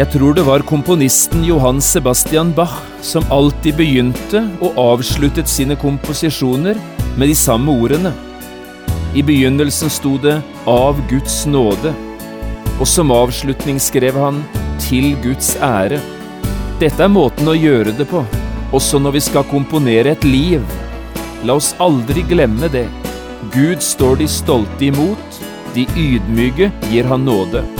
Jeg tror det var komponisten Johan Sebastian Bach som alltid begynte og avsluttet sine komposisjoner med de samme ordene. I begynnelsen sto det 'Av Guds nåde', og som avslutning skrev han 'Til Guds ære'. Dette er måten å gjøre det på, også når vi skal komponere et liv. La oss aldri glemme det. Gud står de stolte imot, de ydmyke gir han nåde.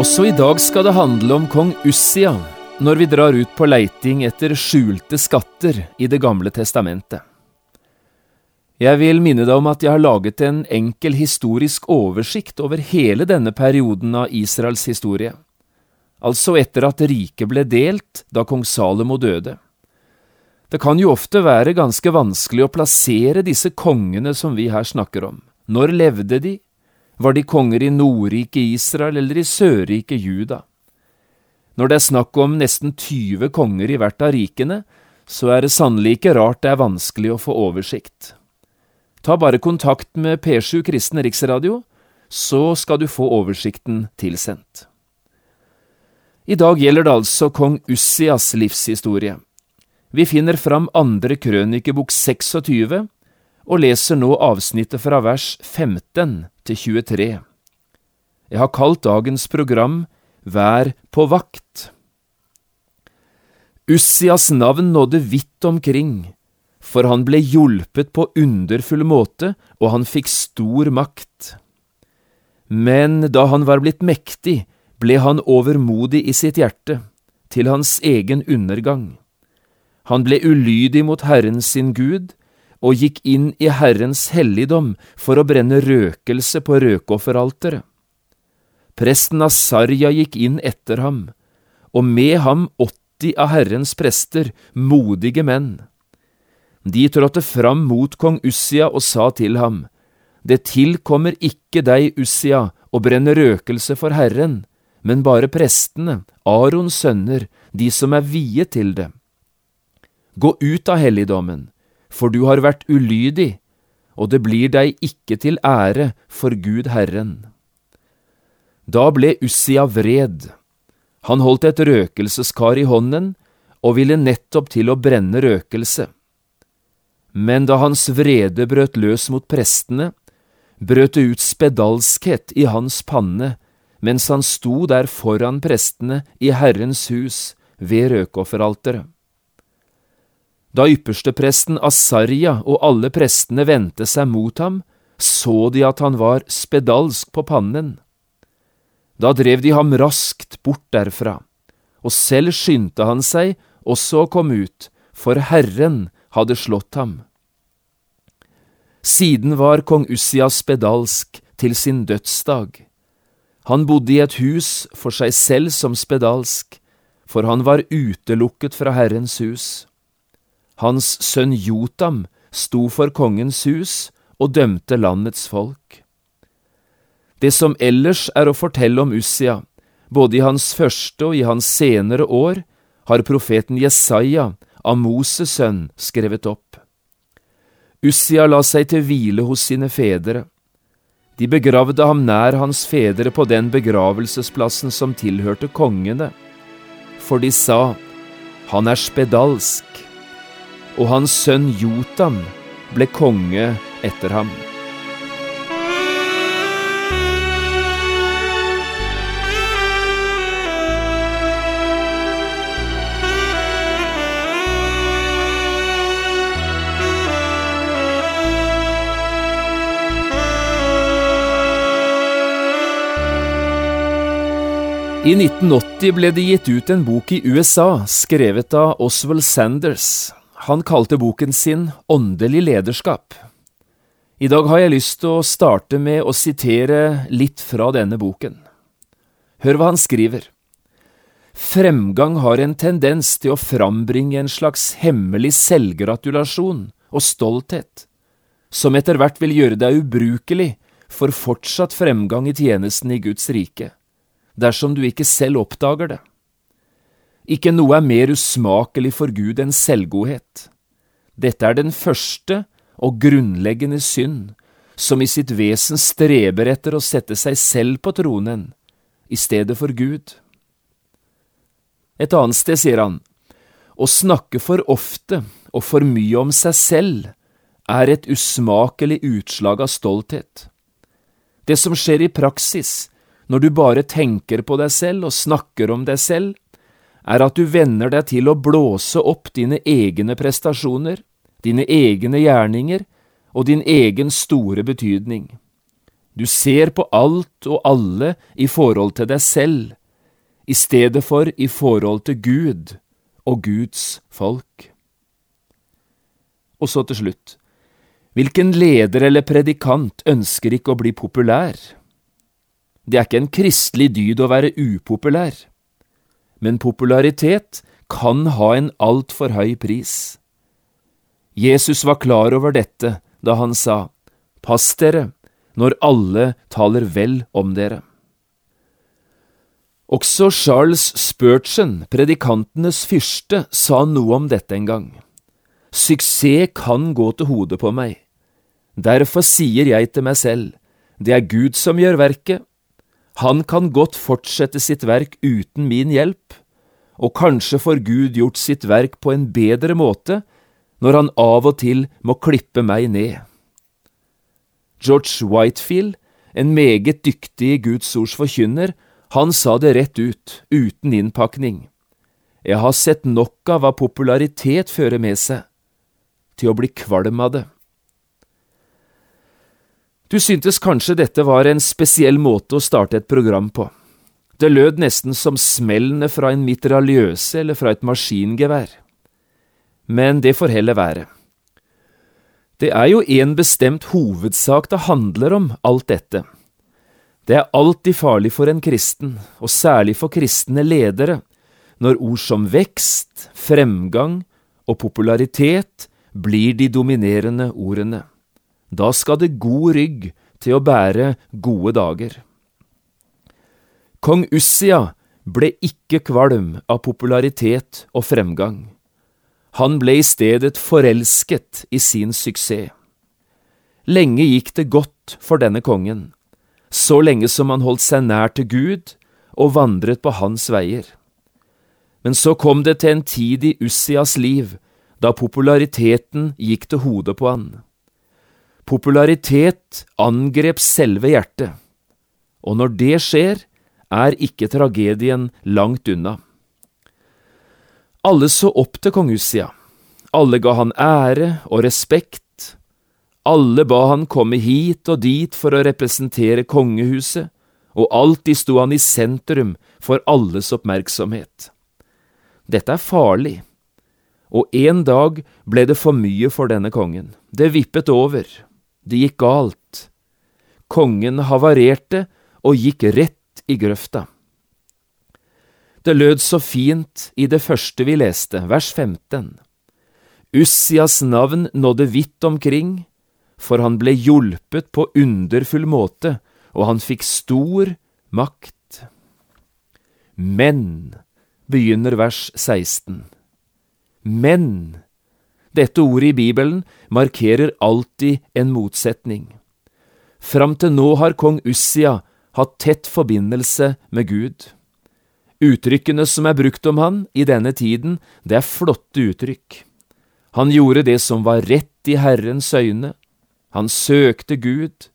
Også i dag skal det handle om kong Ussia når vi drar ut på leiting etter skjulte skatter i Det gamle testamentet. Jeg vil minne deg om at jeg har laget en enkel historisk oversikt over hele denne perioden av Israels historie, altså etter at riket ble delt da kong Salomo døde. Det kan jo ofte være ganske vanskelig å plassere disse kongene som vi her snakker om. Når levde de? Var de konger i Nordriket Israel eller i Sørriket Juda? Når det er snakk om nesten 20 konger i hvert av rikene, så er det sannelig ikke rart det er vanskelig å få oversikt. Ta bare kontakt med P7 Kristen Riksradio, så skal du få oversikten tilsendt. I dag gjelder det altså kong Ussias livshistorie. Vi finner fram andre krønikebok 26 og leser nå avsnittet fra vers 15 til 23. Jeg har kalt dagens program Vær på vakt. Ussias navn nådde vidt omkring, for han ble hjulpet på underfull måte, og han fikk stor makt. Men da han var blitt mektig, ble han overmodig i sitt hjerte, til hans egen undergang. Han ble ulydig mot Herren sin Gud, og gikk inn i Herrens helligdom for å brenne røkelse på røkofferalteret. Presten Asarja gikk inn etter ham, og med ham åtti av Herrens prester, modige menn. De trådte fram mot kong Ussia og sa til ham, Det tilkommer ikke deg, Ussia, å brenne røkelse for Herren, men bare prestene, Arons sønner, de som er viet til det. Gå ut av helligdommen, for du har vært ulydig, og det blir deg ikke til ære for Gud Herren. Da ble Ussia vred. Han holdt et røkelseskar i hånden og ville nettopp til å brenne røkelse. Men da hans vrede brøt løs mot prestene, brøt det ut spedalskhet i hans panne mens han sto der foran prestene i Herrens hus ved røkofferalteret. Da ypperstepresten Asarja og alle prestene vendte seg mot ham, så de at han var spedalsk på pannen. Da drev de ham raskt bort derfra, og selv skyndte han seg også å komme ut, for Herren hadde slått ham. Siden var kong Ussia spedalsk til sin dødsdag. Han bodde i et hus for seg selv som spedalsk, for han var utelukket fra Herrens hus. Hans sønn Jotam sto for kongens hus og dømte landets folk. Det som ellers er å fortelle om Ussia, både i hans første og i hans senere år, har profeten Jesaja, Amoses sønn, skrevet opp. Ussia la seg til hvile hos sine fedre. De begravde ham nær hans fedre på den begravelsesplassen som tilhørte kongene, for de sa, Han er spedalsk og hans sønn Jotam ble konge etter ham. I 1980 ble det gitt ut en bok i USA skrevet av Oswald Sanders. Han kalte boken sin Åndelig lederskap. I dag har jeg lyst til å starte med å sitere litt fra denne boken. Hør hva han skriver. Fremgang har en tendens til å frambringe en slags hemmelig selvgratulasjon og stolthet, som etter hvert vil gjøre deg ubrukelig for fortsatt fremgang i tjenesten i Guds rike, dersom du ikke selv oppdager det. Ikke noe er mer usmakelig for Gud enn selvgodhet. Dette er den første og grunnleggende synd, som i sitt vesen streber etter å sette seg selv på tronen i stedet for Gud. Et annet sted sier han, å snakke for ofte og for mye om seg selv er et usmakelig utslag av stolthet. Det som skjer i praksis, når du bare tenker på deg selv og snakker om deg selv, er at du venner deg til å blåse opp dine egne prestasjoner, dine egne gjerninger og din egen store betydning. Du ser på alt og alle i forhold til deg selv, i stedet for i forhold til Gud og Guds folk. Og så til slutt, hvilken leder eller predikant ønsker ikke å bli populær? Det er ikke en kristelig dyd å være upopulær, men popularitet kan ha en altfor høy pris. Jesus var klar over dette da han sa, Pass dere når alle taler vel om dere. Også Charles Spurgeon, predikantenes fyrste, sa noe om dette en gang. Suksess kan gå til hodet på meg. Derfor sier jeg til meg selv, det er Gud som gjør verket. Han kan godt fortsette sitt verk uten min hjelp, og kanskje får Gud gjort sitt verk på en bedre måte når han av og til må klippe meg ned. George Whitefield, en meget dyktig Guds ords forkynner, han sa det rett ut, uten innpakning. Jeg har sett nok av hva popularitet fører med seg, til å bli kvalm av det. Du syntes kanskje dette var en spesiell måte å starte et program på. Det lød nesten som smellene fra en mitraljøse eller fra et maskingevær. Men det får heller være. Det er jo en bestemt hovedsak det handler om, alt dette. Det er alltid farlig for en kristen, og særlig for kristne ledere, når ord som vekst, fremgang og popularitet blir de dominerende ordene. Da skal det god rygg til å bære gode dager. Kong Ussia ble ikke kvalm av popularitet og fremgang. Han ble i stedet forelsket i sin suksess. Lenge gikk det godt for denne kongen så lenge som han holdt seg nær til Gud og vandret på hans veier. Men så kom det til en tid i Ussias liv da populariteten gikk til hodet på han. Popularitet angrep selve hjertet, og når det skjer, er ikke tragedien langt unna. Alle så opp til kong Ussia, alle ga han ære og respekt, alle ba han komme hit og dit for å representere kongehuset, og alltid sto han i sentrum for alles oppmerksomhet. Dette er farlig, og en dag ble det for mye for denne kongen. Det vippet over, det gikk galt. Kongen havarerte og gikk rett i grøfta. Det lød så fint i det første vi leste, vers 15. Ussias navn nådde vidt omkring, for han ble hjulpet på underfull måte, og han fikk stor makt. Men, begynner vers 16. Men, dette ordet i Bibelen markerer alltid en motsetning. Fram til nå har kong Ussia hatt tett forbindelse med Gud. Uttrykkene som er brukt om han i denne tiden, det er flotte uttrykk. Han gjorde det som var rett i Herrens øyne, han søkte Gud,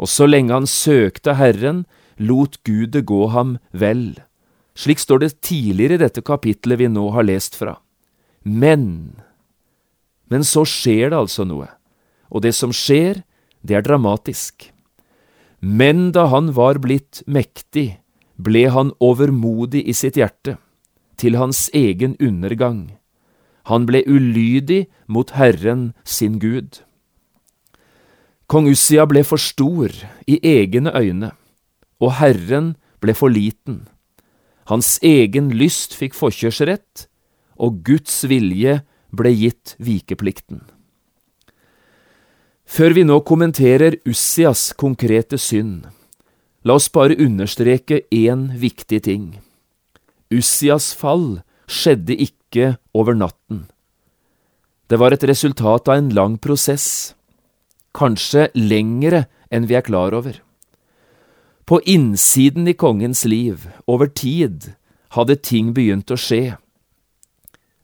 og så lenge han søkte Herren, lot Gud det gå ham vel. Slik står det tidligere i dette kapitlet vi nå har lest fra. Men Men så skjer det altså noe, og det som skjer, det er dramatisk. Men da han var blitt mektig, ble han overmodig i sitt hjerte, til hans egen undergang. Han ble ulydig mot Herren sin Gud. Kong Ussia ble for stor i egne øyne, og Herren ble for liten. Hans egen lyst fikk forkjørsrett, og Guds vilje ble gitt vikeplikten. Før vi nå kommenterer Ussias konkrete synd, la oss bare understreke én viktig ting. Ussias fall skjedde ikke over natten. Det var et resultat av en lang prosess, kanskje lengre enn vi er klar over. På innsiden i kongens liv, over tid, hadde ting begynt å skje.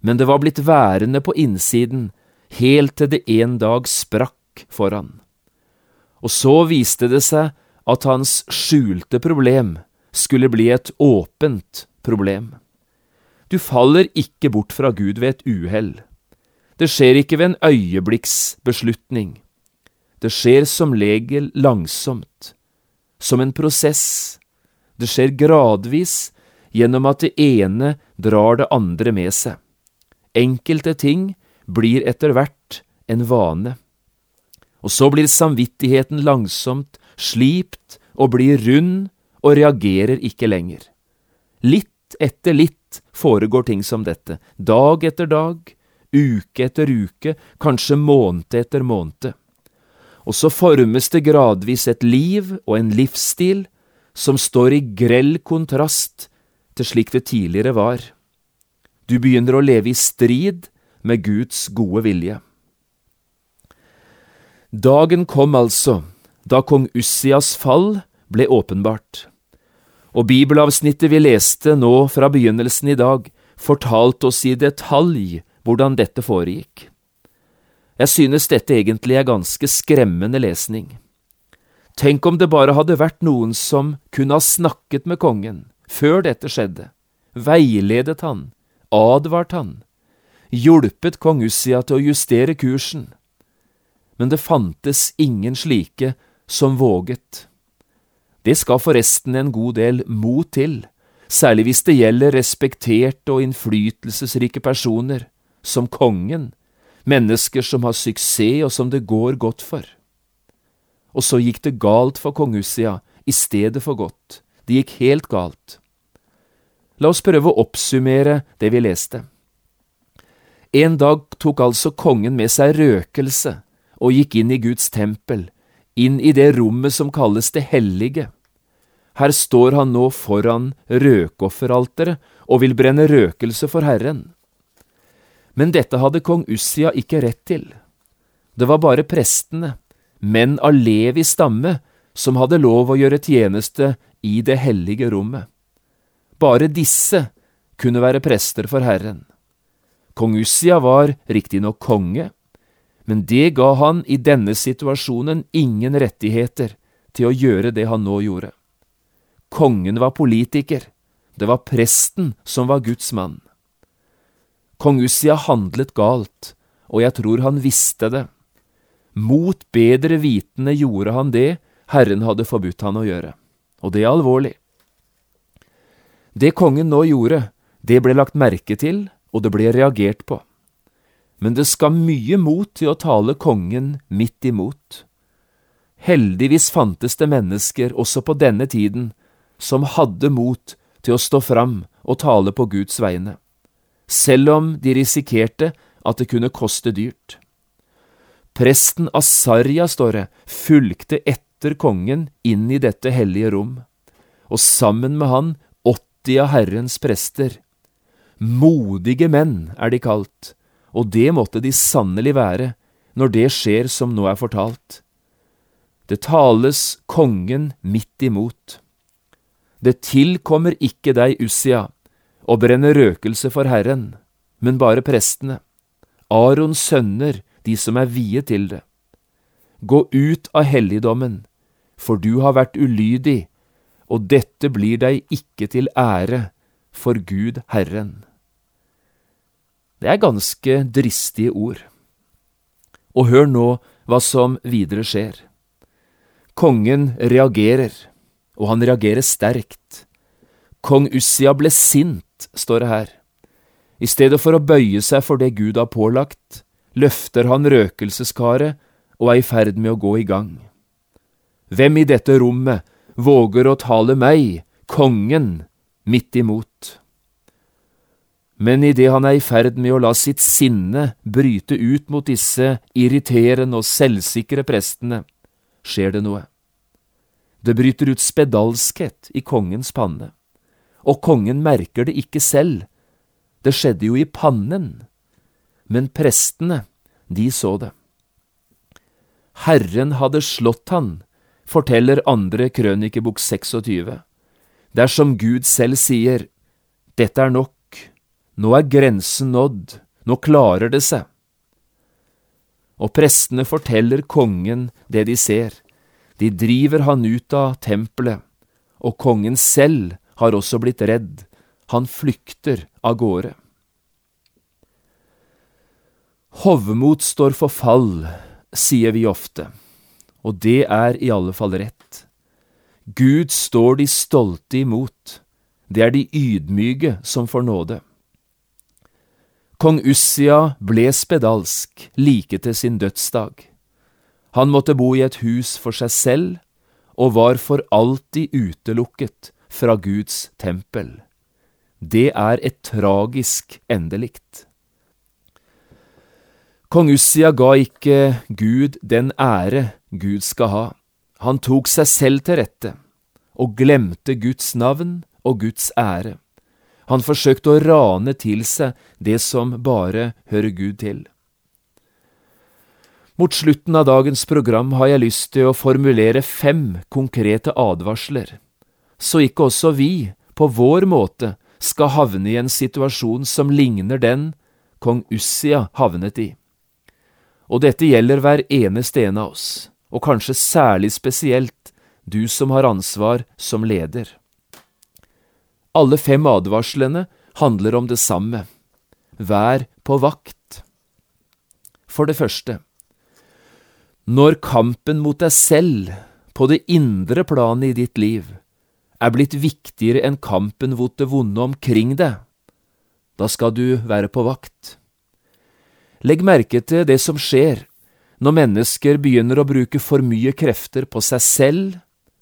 Men det var blitt værende på innsiden helt til det en dag sprakk for han. Og så viste det seg at hans skjulte problem skulle bli et åpent problem. Du faller ikke bort fra Gud ved et uhell. Det skjer ikke ved en øyeblikksbeslutning. Det skjer som legel langsomt, som en prosess. Det skjer gradvis gjennom at det ene drar det andre med seg. Enkelte ting blir etter hvert en vane. Og så blir samvittigheten langsomt slipt og blir rund og reagerer ikke lenger. Litt etter litt foregår ting som dette, dag etter dag, uke etter uke, kanskje måned etter måned. Og så formes det gradvis et liv og en livsstil som står i grell kontrast til slik det tidligere var. Du begynner å leve i strid med Guds gode vilje. Dagen kom altså da kong Ussias fall ble åpenbart og bibelavsnittet vi leste nå fra begynnelsen i dag, fortalte oss i detalj hvordan dette foregikk. Jeg synes dette egentlig er ganske skremmende lesning. Tenk om det bare hadde vært noen som kunne ha snakket med kongen før dette skjedde, veiledet han, advart han, hjulpet kong Ussia til å justere kursen. Men det fantes ingen slike som våget. Det skal forresten en god del mot til, særlig hvis det gjelder respekterte og innflytelsesrike personer, som kongen, mennesker som har suksess og som det går godt for. Og så gikk det galt for kong Ussia i stedet for godt. Det gikk helt galt. La oss prøve å oppsummere det vi leste. En dag tok altså kongen med seg røkelse og gikk inn i Guds tempel, inn i det rommet som kalles det hellige. Her står han nå foran røkofferalteret og vil brenne røkelse for Herren. Men dette hadde kong Ussia ikke rett til. Det var bare prestene, menn av Levi stamme, som hadde lov å gjøre tjeneste i det hellige rommet. Bare disse kunne være prester for Herren. Kong Ussia var riktignok konge, men det ga han i denne situasjonen ingen rettigheter til å gjøre det han nå gjorde. Kongen var politiker, det var presten som var Guds mann. Kong Ussia handlet galt, og jeg tror han visste det. Mot bedre vitende gjorde han det Herren hadde forbudt han å gjøre, og det er alvorlig. Det kongen nå gjorde, det ble lagt merke til, og det ble reagert på. Men det skal mye mot til å tale kongen midt imot. Heldigvis fantes det mennesker også på denne tiden som hadde mot til å stå fram og tale på Guds vegne, selv om de risikerte at det kunne koste dyrt. Presten Asarja, står det, fulgte etter kongen inn i dette hellige rom, og sammen med han 80 av Herrens prester. Modige menn er de kalt, og det måtte de sannelig være når det skjer som nå er fortalt. Det tales kongen midt imot. Det tilkommer ikke deg, Ussia, å brenne røkelse for Herren, men bare prestene, Arons sønner, de som er viet til det. Gå ut av helligdommen, for du har vært ulydig, og dette blir deg ikke til ære for Gud Herren. Det er ganske dristige ord. Og hør nå hva som videre skjer. Kongen reagerer og han reagerer sterkt. Kong Ussia ble sint, står det her. I stedet for å bøye seg for det Gud har pålagt, løfter han røkelseskaret og er i ferd med å gå i gang. Hvem i dette rommet våger å tale meg, kongen, midt imot? Men idet han er i ferd med å la sitt sinne bryte ut mot disse irriterende og selvsikre prestene, skjer det noe. Det bryter ut spedalskhet i kongens panne, og kongen merker det ikke selv, det skjedde jo i pannen, men prestene, de så det. Herren hadde slått han, forteller andre krønikebok 26. Dersom Gud selv sier, dette er nok, nå er grensen nådd, nå klarer det seg. Og prestene forteller kongen det de ser, de driver han ut av tempelet, og kongen selv har også blitt redd, han flykter av gårde. Hovmot står for fall, sier vi ofte, og det er i alle fall rett. Gud står de stolte imot, det er de ydmyke som får nåde. Kong Ussia ble spedalsk like til sin dødsdag. Han måtte bo i et hus for seg selv og var for alltid utelukket fra Guds tempel. Det er et tragisk endelikt. Kong Ussia ga ikke Gud den ære Gud skal ha. Han tok seg selv til rette og glemte Guds navn og Guds ære. Han forsøkte å rane til seg det som bare hører Gud til. Mot slutten av dagens program har jeg lyst til å formulere fem konkrete advarsler, så ikke også vi, på vår måte, skal havne i en situasjon som ligner den kong Ussia havnet i. Og dette gjelder hver eneste en av oss, og kanskje særlig spesielt du som har ansvar som leder. Alle fem advarslene handler om det samme. Vær på vakt. For det første, når kampen mot deg selv, på det indre planet i ditt liv, er blitt viktigere enn kampen mot det vonde omkring deg, da skal du være på vakt. Legg merke til det som skjer når mennesker begynner å bruke for mye krefter på seg selv,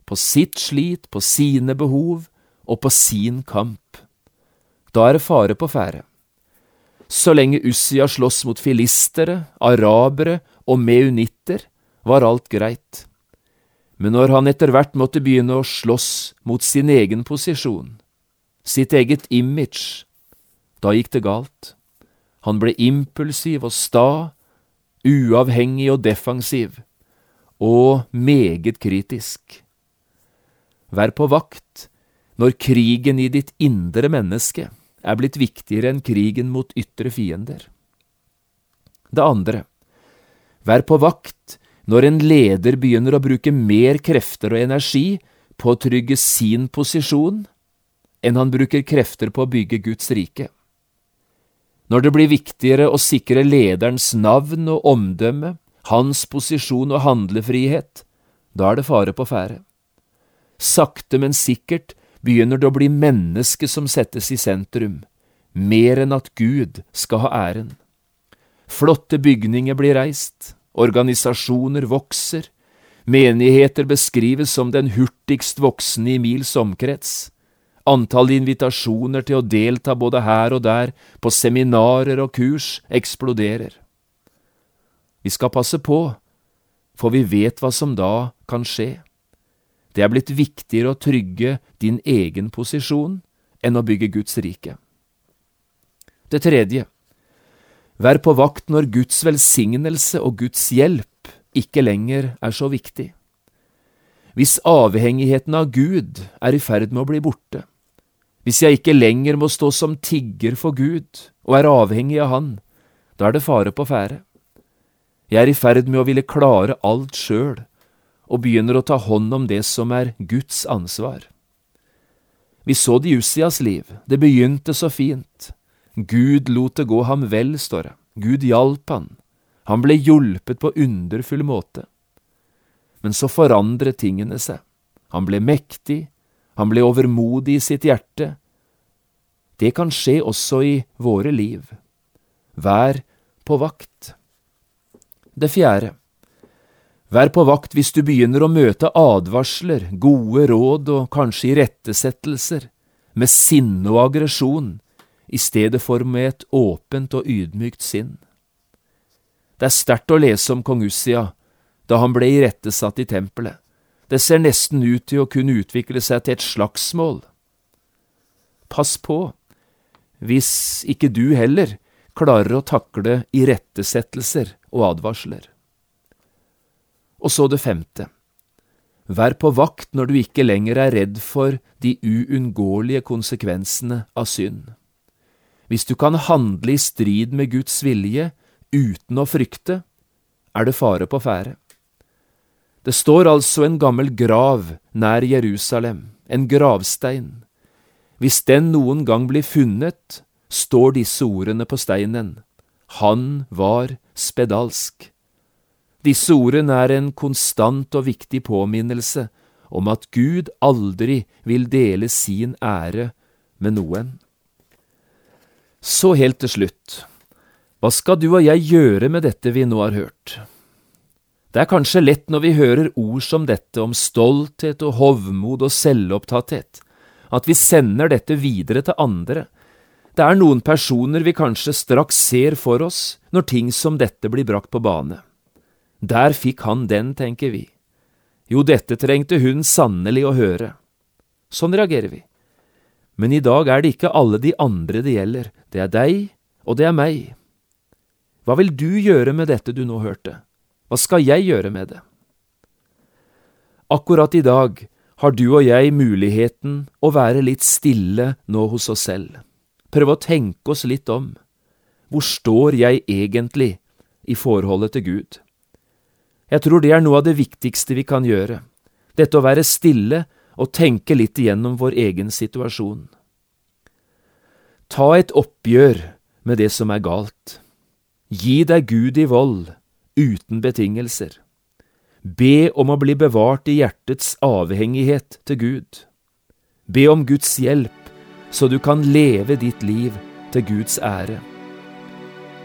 på sitt slit, på sine behov, og på sin kamp. Da er det fare på ferde. Så lenge Ussia sloss mot filistere, arabere og meunitter, var alt greit. Men når han etter hvert måtte begynne å slåss mot sin egen posisjon, sitt eget image, da gikk det galt. Han ble impulsiv og sta, uavhengig og defensiv, og meget kritisk. Vær på vakt når krigen i ditt indre menneske er blitt viktigere enn krigen mot ytre fiender. Det andre, vær på vakt når en leder begynner å bruke mer krefter og energi på å trygge sin posisjon enn han bruker krefter på å bygge Guds rike. Når det blir viktigere å sikre lederens navn og omdømme, hans posisjon og handlefrihet, da er det fare på ferde. Sakte, men sikkert begynner det å bli mennesket som settes i sentrum, mer enn at Gud skal ha æren. Flotte bygninger blir reist, organisasjoner vokser, menigheter beskrives som den hurtigst voksende i mils omkrets, antall invitasjoner til å delta både her og der på seminarer og kurs eksploderer. Vi skal passe på, for vi vet hva som da kan skje. Det er blitt viktigere å trygge din egen posisjon enn å bygge Guds rike. Det tredje, vær på vakt når Guds velsignelse og Guds hjelp ikke lenger er så viktig. Hvis avhengigheten av Gud er i ferd med å bli borte, hvis jeg ikke lenger må stå som tigger for Gud og er avhengig av Han, da er det fare på ferde. Jeg er i ferd med å ville klare alt sjøl og begynner å ta hånd om det som er Guds ansvar. Vi så det i Jussias liv, det begynte så fint. Gud lot det gå ham vel, står det. Gud hjalp han. Han ble hjulpet på underfull måte. Men så forandret tingene seg. Han ble mektig, han ble overmodig i sitt hjerte. Det kan skje også i våre liv. Vær på vakt. Det fjerde. Vær på vakt hvis du begynner å møte advarsler, gode råd og kanskje irettesettelser, med sinne og aggresjon, i stedet for med et åpent og ydmykt sinn. Det er sterkt å lese om kong Ussia da han ble irettesatt i tempelet. Det ser nesten ut til å kunne utvikle seg til et slagsmål. Pass på, hvis ikke du heller klarer å takle irettesettelser og advarsler. Og så det femte. Vær på vakt når du ikke lenger er redd for de uunngåelige konsekvensene av synd. Hvis du kan handle i strid med Guds vilje uten å frykte, er det fare på ferde. Det står altså en gammel grav nær Jerusalem, en gravstein. Hvis den noen gang blir funnet, står disse ordene på steinen. Han var spedalsk. Disse ordene er en konstant og viktig påminnelse om at Gud aldri vil dele sin ære med noen. Så helt til slutt, hva skal du og jeg gjøre med dette vi nå har hørt? Det er kanskje lett når vi hører ord som dette om stolthet og hovmod og selvopptatthet, at vi sender dette videre til andre. Det er noen personer vi kanskje straks ser for oss når ting som dette blir brakt på bane. Der fikk han den, tenker vi. Jo, dette trengte hun sannelig å høre. Sånn reagerer vi. Men i dag er det ikke alle de andre det gjelder, det er deg, og det er meg. Hva vil du gjøre med dette du nå hørte? Hva skal jeg gjøre med det? Akkurat i dag har du og jeg muligheten å være litt stille nå hos oss selv. Prøve å tenke oss litt om. Hvor står jeg egentlig i forholdet til Gud? Jeg tror det er noe av det viktigste vi kan gjøre, dette å være stille og tenke litt igjennom vår egen situasjon. Ta et oppgjør med det som er galt. Gi deg Gud i vold, uten betingelser. Be om å bli bevart i hjertets avhengighet til Gud. Be om Guds hjelp, så du kan leve ditt liv til Guds ære.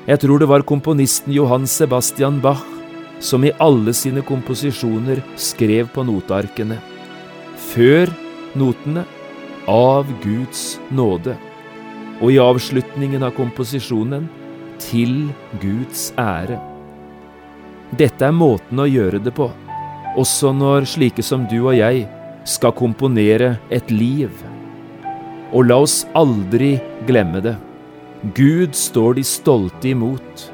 Jeg tror det var komponisten Johan Sebastian Bach som i alle sine komposisjoner skrev på notearkene. Før notene av Guds nåde, og i avslutningen av komposisjonen til Guds ære. Dette er måten å gjøre det på, også når slike som du og jeg skal komponere et liv. Og la oss aldri glemme det. Gud står de stolte imot,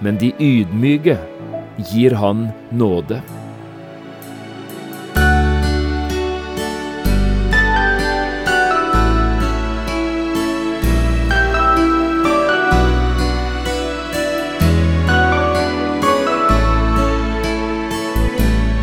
men de ydmyke gir han nåde.